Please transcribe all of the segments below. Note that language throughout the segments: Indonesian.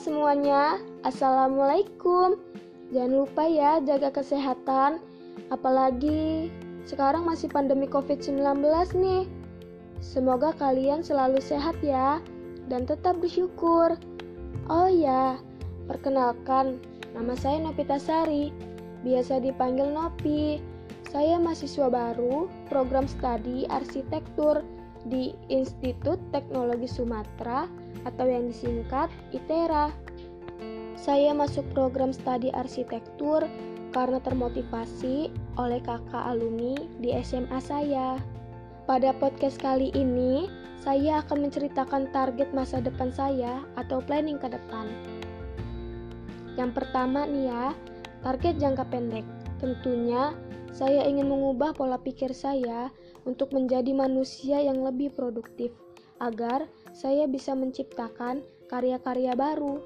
semuanya, Assalamualaikum. Jangan lupa ya jaga kesehatan Apalagi sekarang masih pandemi COVID-19 nih. Semoga kalian selalu sehat ya Dan tetap bersyukur. Oh ya, perkenalkan Nama saya Nopita Sari Biasa dipanggil Nopi. Saya mahasiswa baru program studi arsitektur di Institut Teknologi Sumatera atau yang disingkat ITERA. Saya masuk program studi arsitektur karena termotivasi oleh kakak alumni di SMA saya. Pada podcast kali ini, saya akan menceritakan target masa depan saya atau planning ke depan. Yang pertama nih ya, target jangka pendek. Tentunya saya ingin mengubah pola pikir saya untuk menjadi manusia yang lebih produktif, agar saya bisa menciptakan karya-karya baru.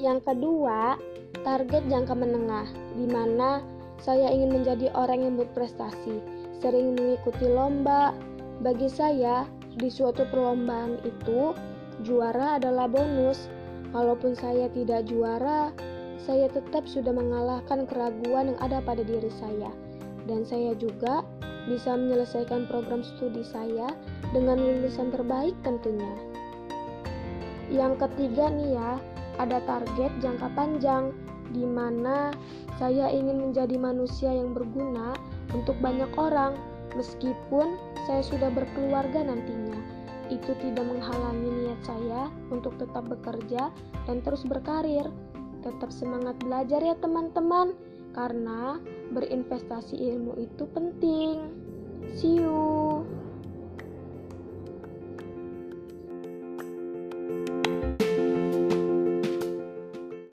Yang kedua, target jangka menengah, di mana saya ingin menjadi orang yang berprestasi, sering mengikuti lomba. Bagi saya, di suatu perlombaan itu, juara adalah bonus. Kalaupun saya tidak juara, saya tetap sudah mengalahkan keraguan yang ada pada diri saya, dan saya juga bisa menyelesaikan program studi saya dengan lulusan terbaik tentunya. Yang ketiga nih ya, ada target jangka panjang di mana saya ingin menjadi manusia yang berguna untuk banyak orang meskipun saya sudah berkeluarga nantinya. Itu tidak menghalangi niat saya untuk tetap bekerja dan terus berkarir. Tetap semangat belajar ya teman-teman karena berinvestasi ilmu itu penting. See you.